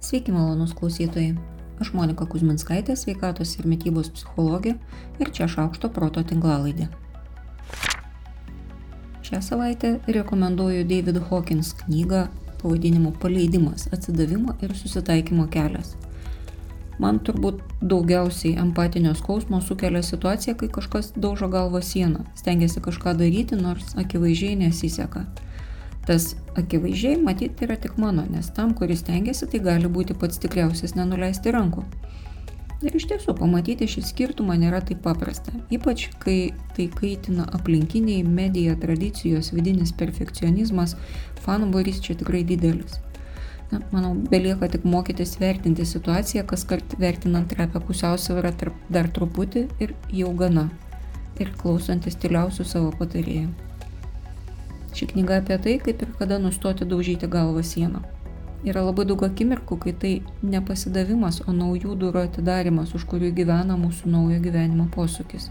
Sveiki malonus klausytojai. Aš Monika Kuzminskaitė, sveikatos ir mytybos psichologė ir čia šaukšto proto tinklalaidė. Šią savaitę rekomenduoju David Hawkins knygą pavadinimu Paleidimas, atsidavimo ir susitaikymo kelias. Man turbūt daugiausiai empatinio skausmo sukelia situacija, kai kažkas daužo galvą sieną, stengiasi kažką daryti, nors akivaizdžiai nesiseka. Tas akivaizdžiai matyti yra tik mano, nes tam, kuris tengiasi, tai gali būti pats tikriausias nenuleisti rankų. Ir iš tiesų, pamatyti šį skirtumą nėra taip paprasta, ypač kai tai kaitina aplinkiniai, medija, tradicijos, vidinis perfekcionizmas, fanų borys čia tikrai didelis. Na, manau, belieka tik mokytis vertinti situaciją, kas kart vertinant trepę pusiausvyrą dar truputį ir jau gana. Ir klausantis tyliausių savo patarėjų. Ši knyga apie tai, kaip ir kada nustoti daužyti galvą sieną. Yra labai daug akimirkų, kai tai nepasidavimas, o naujų durų atidarimas, už kurių gyvena mūsų naujo gyvenimo posūkis.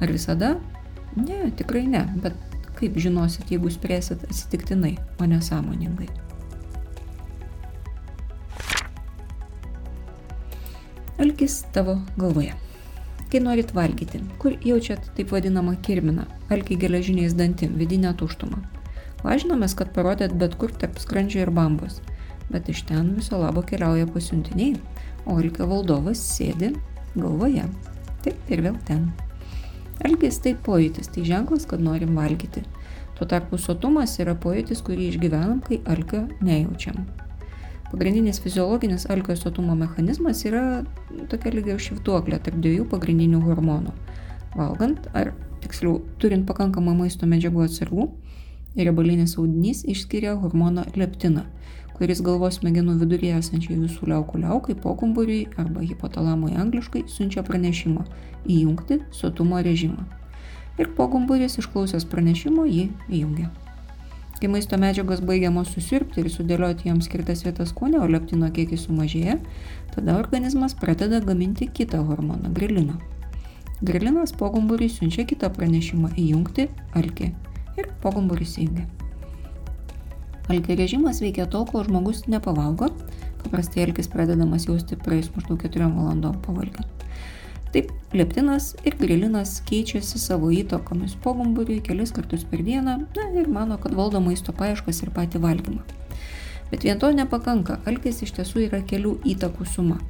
Ar visada? Ne, tikrai ne, bet kaip žinosit, jeigu spręsit atsitiktinai, o ne sąmoningai. Alkis tavo galvoje kai norit valgyti, kur jaučiat taip vadinamą kirminą, alkį geležiniais dantim, vidinę tuštumą. Lažinomės, kad parodėt bet kur tarp skrandžio ir bambos, bet iš ten viso labo keliauja pasiuntiniai, o alkio valdovas sėdi galvoje. Taip ir vėl ten. Alkis tai pojūtis, tai ženklas, kad norim valgyti. Tuo tarpu sotumas yra pojūtis, kurį išgyvenam, kai alkio nejaučiam. Pagrindinis fiziologinis alkio sotumo mechanizmas yra tokia lygiai švituoklė tarp dviejų pagrindinių hormonų. Valgant, ar tiksliau turint pakankamą maisto medžiagų atsargų, riebalinis audinys išskiria hormoną leptiną, kuris galvos smegenų viduryje esančiai visų liaukų liaukai, pokumburiui arba hipotalamui angliškai siunčia pranešimą įjungti sotumo režimą. Ir pogumburis išklausęs pranešimo jį įjungia. Kai maisto medžiagos baigiamos susirpti ir sudėlioti joms skirtas vietas kūne, o leptino kiekis sumažėja, tada organizmas pradeda gaminti kitą hormoną - griliną. Grilinas pogumburį siunčia kitą pranešimą įjungti alkį ir pogumburis įjungia. Alkio režimas veikia tol, kol žmogus nepavalgo, paprastai alkis pradedamas jausti praeis maždaug 4 valandom pavalgę. Taip, leptinas ir grilinas keičiasi savo įtokomis pogumburiui kelis kartus per dieną na, ir mano, kad valdo maisto paieškas ir patį valgymą. Bet vien to nepakanka, alkis iš tiesų yra kelių įtakų suma.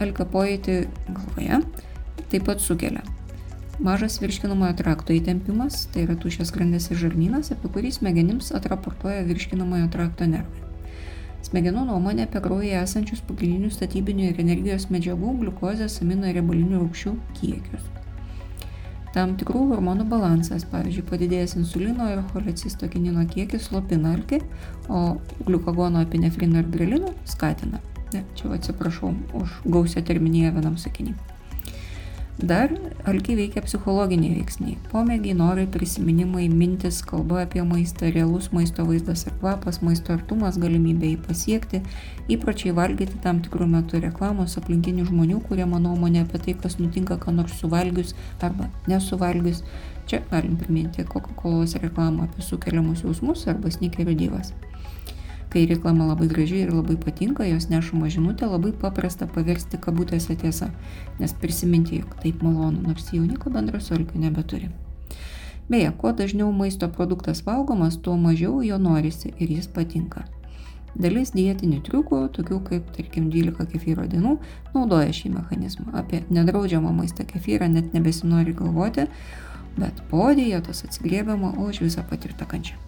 Alka pojūtį galvoje taip pat sukelia. Mažas virškinamojo trakto įtempimas, tai yra tušės grandis ir žarnynas, apie kurį smegenims atraportuoja virškinamojo trakto nervai. Smegenų nuomonė apie kraujyje esančius pagrindinius statybinių ir energijos medžiagų, gliukozės, amino ir riebalinių rūgščių kiekius. Tam tikrų hormonų balansas, pavyzdžiui, padidėjęs insulino ir cholecistokinin kiekis slopina alkį, o gliukagono, epinefrino ir grelino skatina. Ne, čia atsiprašau už gausią terminiją vienam sakiniui. Dar alkį veikia psichologiniai veiksniai. Pomėgiai, norai, prisiminimai, mintis, kalba apie maistą, realus maisto vaizdas ir kvapas, maisto artumas, galimybė jį pasiekti, įpročiai valgyti tam tikrų metų reklamos aplinkinių žmonių, kurie mano nuomonė apie tai, kas nutinka, ką nors suvalgius arba nesuvalgius. Čia galim priminti Coca-Cola reklamą apie sukeliamus jausmus arba snikerių dyvas. Kai reklama labai graži ir labai patinka, jos nešama žinutė labai paprasta paversti kabutėse tiesa, nes prisiminti, jog taip malonu, nors jau nieko bendro su alkiu nebeturi. Beje, kuo dažniau maisto produktas valgomas, tuo mažiau jo norisi ir jis patinka. Dalis dietinių triukų, tokių kaip, tarkim, 12 kefyro dienų, naudoja šį mechanizmą. Apie nedraudžiamą maistą kefyrą net nebesinori galvoti, bet po dietos atsigriebama už visą patirtą kančią.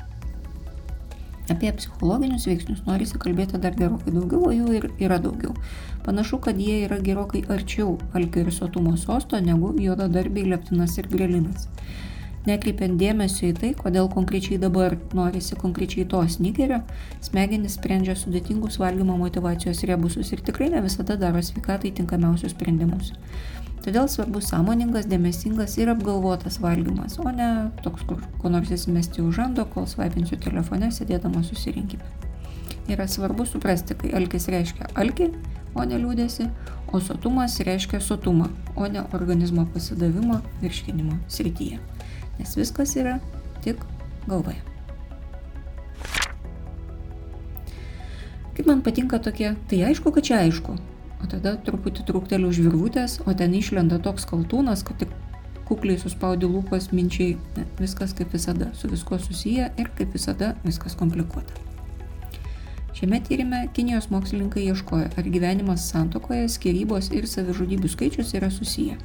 Apie psichologinius veiksnius norisi kalbėti dar gerokai daugiau, o jų ir yra daugiau. Panašu, kad jie yra gerokai arčiau alkio ir sotumo sosto negu juodadarbiai leptinas ir grelinas. Nekreipiant dėmesio į tai, kodėl konkrečiai dabar norisi konkrečiai to snykerio, smegenys sprendžia sudėtingus valgymo motivacijos rebusus ir tikrai ne visada daro sveikatai tinkamiausius sprendimus. Todėl svarbus sąmoningas, dėmesingas ir apgalvotas valgymas, o ne toks, kur ko nors įsimesti už žando, kol svapinsiu telefone sėdėdama susirinkime. Yra svarbu suprasti, kai alkis reiškia alkį, o ne liūdėsi, o sotumas reiškia sotumą, o ne organizmo pasidavimą virškinimo srityje. Nes viskas yra tik galvoje. Kaip man patinka tokie, tai aišku, kad čia aišku. Tada truputį trūkteliu žvirvutės, o ten išlenda toks kaltūnas, kad tik kukliai suspaudi lūpas minčiai, ne, viskas kaip visada, su viskuo susiję ir kaip visada viskas komplikuota. Šiame tyrimė Kinijos mokslininkai ieškojo, ar gyvenimas santokoje, skirybos ir savižudybių skaičius yra susiję.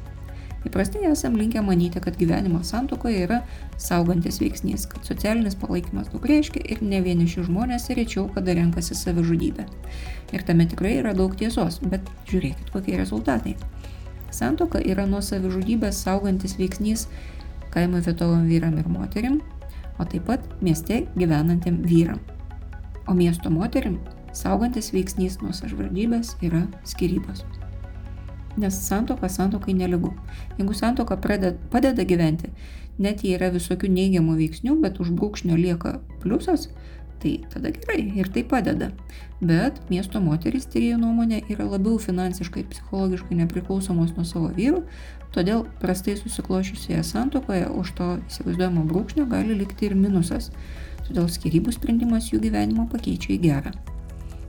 Įprastai esam linkę manyti, kad gyvenimas santokoje yra saugantis veiksnys, kad socialinis palaikymas daug reiškia ir ne vieniši žmonės rečiau kada renkasi savižudybę. Ir tame tikrai yra daug tiesos, bet žiūrėkit, kokie rezultatai. Santoka yra nuo savižudybės saugantis veiksnys kaimo vietovom vyram ir moterim, o taip pat mieste gyvenantiem vyram. O miesto moterim saugantis veiksnys nuo savižudybės yra skirybos nes santoka santokai nelygu. Jeigu santoka pradeda, padeda gyventi, net jei yra visokių neigiamų veiksnių, bet už brūkšnio lieka pliusas, tai tada gerai ir tai padeda. Bet miesto moteris, tyrėjų nuomonė, yra labiau finansiškai ir psichologiškai nepriklausomos nuo savo vyrų, todėl prastai susiklošiusioje santokoje už to įsivaizduojamo brūkšnio gali likti ir minusas. Todėl skirybų sprendimas jų gyvenimą pakeičia į gerą.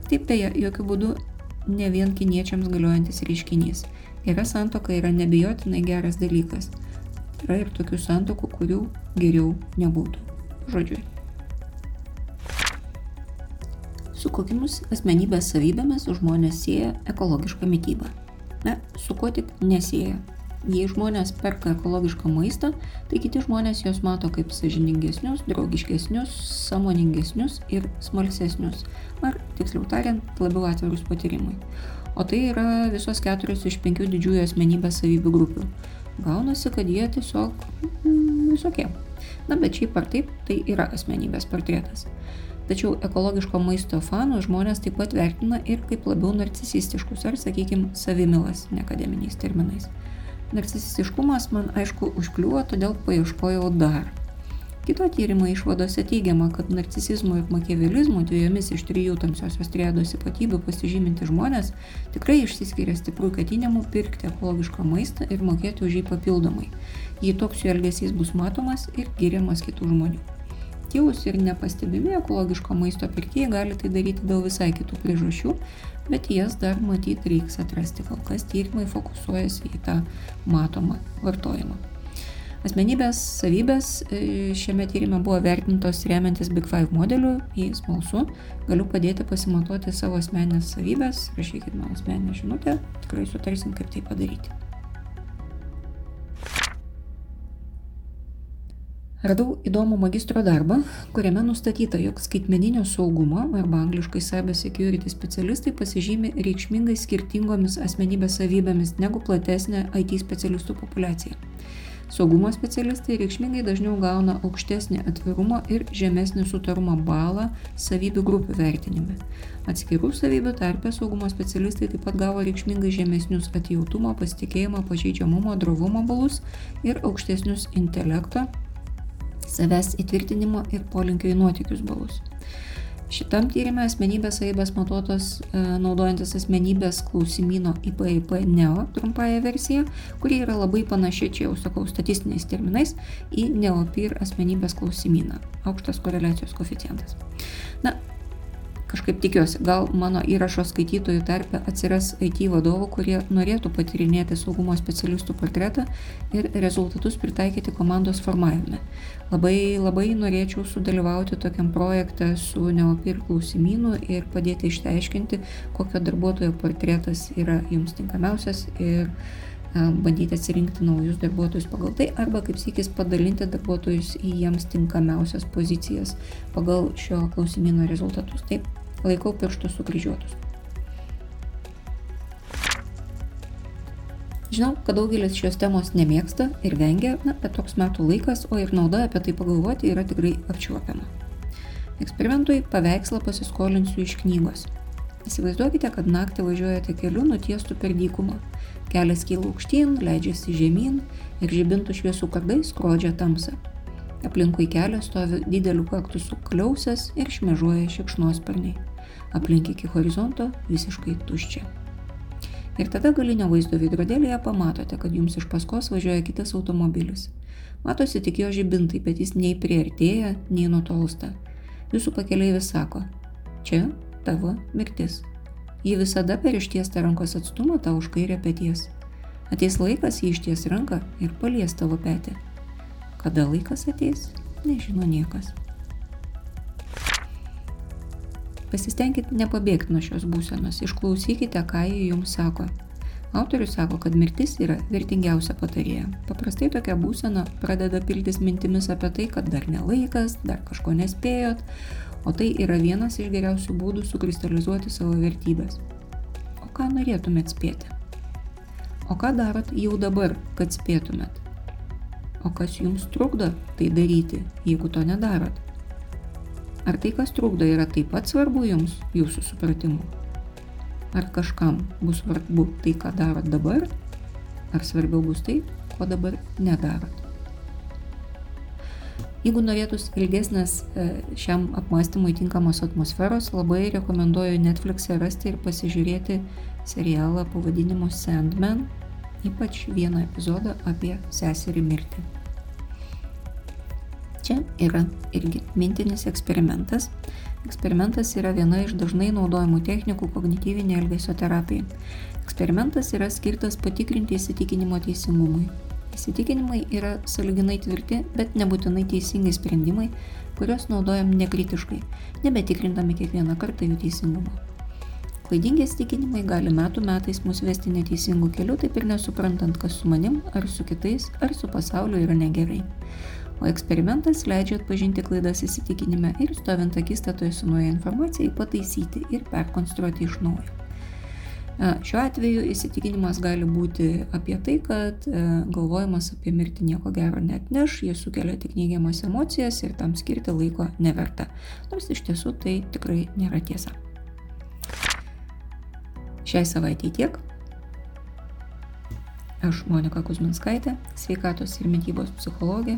Taip beje, jokių būdų ne vien kiniečiams galiojantis reiškinys. Gera santoka yra nebejotinai geras dalykas. Yra ir tokių santokų, kurių geriau nebūtų. Žodžiu. Su kokiamis asmenybės savybėmis žmonės sieja ekologišką mytybą? Na, su kuo tik nesieja. Jei žmonės perka ekologišką maistą, tai kiti žmonės juos mato kaip sažiningesnius, draugiškesnius, samoningesnius ir smalsesnius, ar tiksliau tariant, labiau atvirus patyrimui. O tai yra visos keturios iš penkių didžiųjų asmenybės savybių grupių. Gaunasi, kad jie tiesiog mm, visokie. Na, bet šiaip ar taip, tai yra asmenybės portretas. Tačiau ekologiško maisto fanų žmonės taip pat vertina ir kaip labiau narcisistiškus ar, sakykime, savimilas, ne akademiniais terminais. Narcisistiškumas man aišku užkliuvo, todėl paieškojau dar. Kito tyrimo išvadose teigiama, kad narcisizmo ir makiavelizmo dviejomis iš trijų tamsiosios triados ypatybių pasižyminti žmonės tikrai išsiskiria stiprų ketinimu pirkti ekologišką maistą ir mokėti už jį papildomai, jei toks jų elgesys bus matomas ir giriamas kitų žmonių. Tylus ir nepastebimi ekologiško maisto pirkėjai gali tai daryti dėl visai kitų priežasčių, bet jas dar matyt reiks atrasti. Kol kas tyrimai fokusuojasi į tą matomą vartojimą. Asmenybės savybės e, šiame tyrimė buvo vertintos remiantis Big Five modeliu, jei smalsu, galiu padėti pasimatuoti savo asmenės savybės, rašykit man asmeninę žinutę, tikrai sutarsim, kaip tai padaryti. Radau įdomų magistro darbą, kuriame nustatyta, jog skaitmeninio saugumo arba angliškai cyber security specialistai pasižymi reikšmingai skirtingomis asmenybės savybėmis negu platesnė IT specialistų populiacija. Saugumo specialistai reikšmingai dažniau gauna aukštesnį atvirumo ir žemesnį sutarumo balą savybių grupių vertinime. Atskirų savybių tarpę saugumo specialistai taip pat gavo reikšmingai žemesnius atjautumo, pasitikėjimo, pažeidžiamumo, drovumo balus ir aukštesnius intelekto savęs įtvirtinimo ir polinkio į nuotykius balus. Šitam tyrimė asmenybės savybės matuotos e, naudojantis asmenybės klausimino IPIP NEO trumpąją versiją, kuri yra labai panaši, čia jau sakau statistiniais terminais, į NEOPIR asmenybės klausimyną. Aukštas koreliacijos koficijantas. Na, kažkaip tikiuosi, gal mano įrašo skaitytojų tarpe atsiras IT vadovų, kurie norėtų patirinėti saugumo specialistų portretą ir rezultatus pritaikyti komandos formavime. Labai, labai norėčiau sudalyvauti tokiam projekte su Neopir klausimynu ir padėti išsiaiškinti, kokio darbuotojo portretas yra jums tinkamiausias ir bandyti atsirinkti naujus darbuotojus pagal tai arba kaip sykis padalinti darbuotojus į jiems tinkamiausias pozicijas pagal šio klausimino rezultatus. Taip, laikau pirštus sukryžiuotus. Žinau, kad daugelis šios temos nemėgsta ir vengia, na, bet toks metų laikas, o ir nauda apie tai pagalvoti yra tikrai apčiuopiama. Eksperimentui paveikslą pasiskolinsiu iš knygos. Įsivaizduokite, kad naktį važiuojate keliu nutiestų per dykumą. Kelias kyla aukštyn, leidžiasi žemyn ir žibintų šviesų kardai skrodžia tamsą. Aplinkui kelią stovi didelių kaktusų kliausės ir šmežuoja šikšnosparniai. Aplink iki horizonto visiškai tuščia. Ir tada galinio vaizdo veidrodėlėje pamatote, kad jums iš paskos važiuoja kitas automobilis. Matosi tik jo žibintai, bet jis nei priartėja, nei nutolsta. Jūsų pakeleivis sako, čia tavo mirtis. Ji visada per ištiestą rankos atstumą tau už kairę pėties. Ateis laikas jį išties ranką ir palies tavo petį. Kada laikas ateis, nežino niekas. Pasistengkite nepabėgti nuo šios būsenos, išklausykite, ką jie jums sako. Autorius sako, kad mirtis yra vertingiausia patarėja. Paprastai tokia būsena pradeda piltis mintimis apie tai, kad dar nelaikas, dar kažko nespėjot, o tai yra vienas iš geriausių būdų sukristalizuoti savo vertybės. O ką norėtumėt spėti? O ką darot jau dabar, kad spėtumėt? O kas jums trukdo tai daryti, jeigu to nedarot? Ar tai, kas trukdo, yra taip pat svarbu jums, jūsų supratimu? Ar kažkam bus svarbu tai, ką darot dabar, ar svarbiau bus tai, ko dabar nedarot. Jeigu norėtus ilgesnės e, šiam apmąstymui tinkamos atmosferos, labai rekomenduoju Netflix'e rasti ir pasižiūrėti serialą pavadinimu Sandman, ypač vieną epizodą apie seserį mirtį. Čia yra irgi mintinis eksperimentas, Eksperimentas yra viena iš dažnai naudojamų technikų kognityvinė elgesio terapija. Eksperimentas yra skirtas patikrinti įsitikinimo teisingumui. Įsitikinimai yra saliginai tvirti, bet nebūtinai teisingi sprendimai, kuriuos naudojam nekritiškai, nebetikrindami kiekvieną kartą jų teisingumą. Klaidingi įsitikinimai gali metų metais mus vesti neteisingų kelių, taip ir nesuprantant, kas su manim, ar su kitais, ar su pasauliu yra negerai o eksperimentas leidžia atpažinti klaidas įsitikinime ir stovint akistatoje su nauja informacija pataisyti ir perkonstruoti iš naujo. Šiuo atveju įsitikinimas gali būti apie tai, kad e, galvojimas apie mirtį nieko gero net neš, jis sukelia tik neigiamas emocijas ir tam skirti laiko neverta. Nors iš tiesų tai tikrai nėra tiesa. Šiai savaitėjai tiek. Aš Monika Kuzminskaitė, sveikatos ir mytybos psichologė,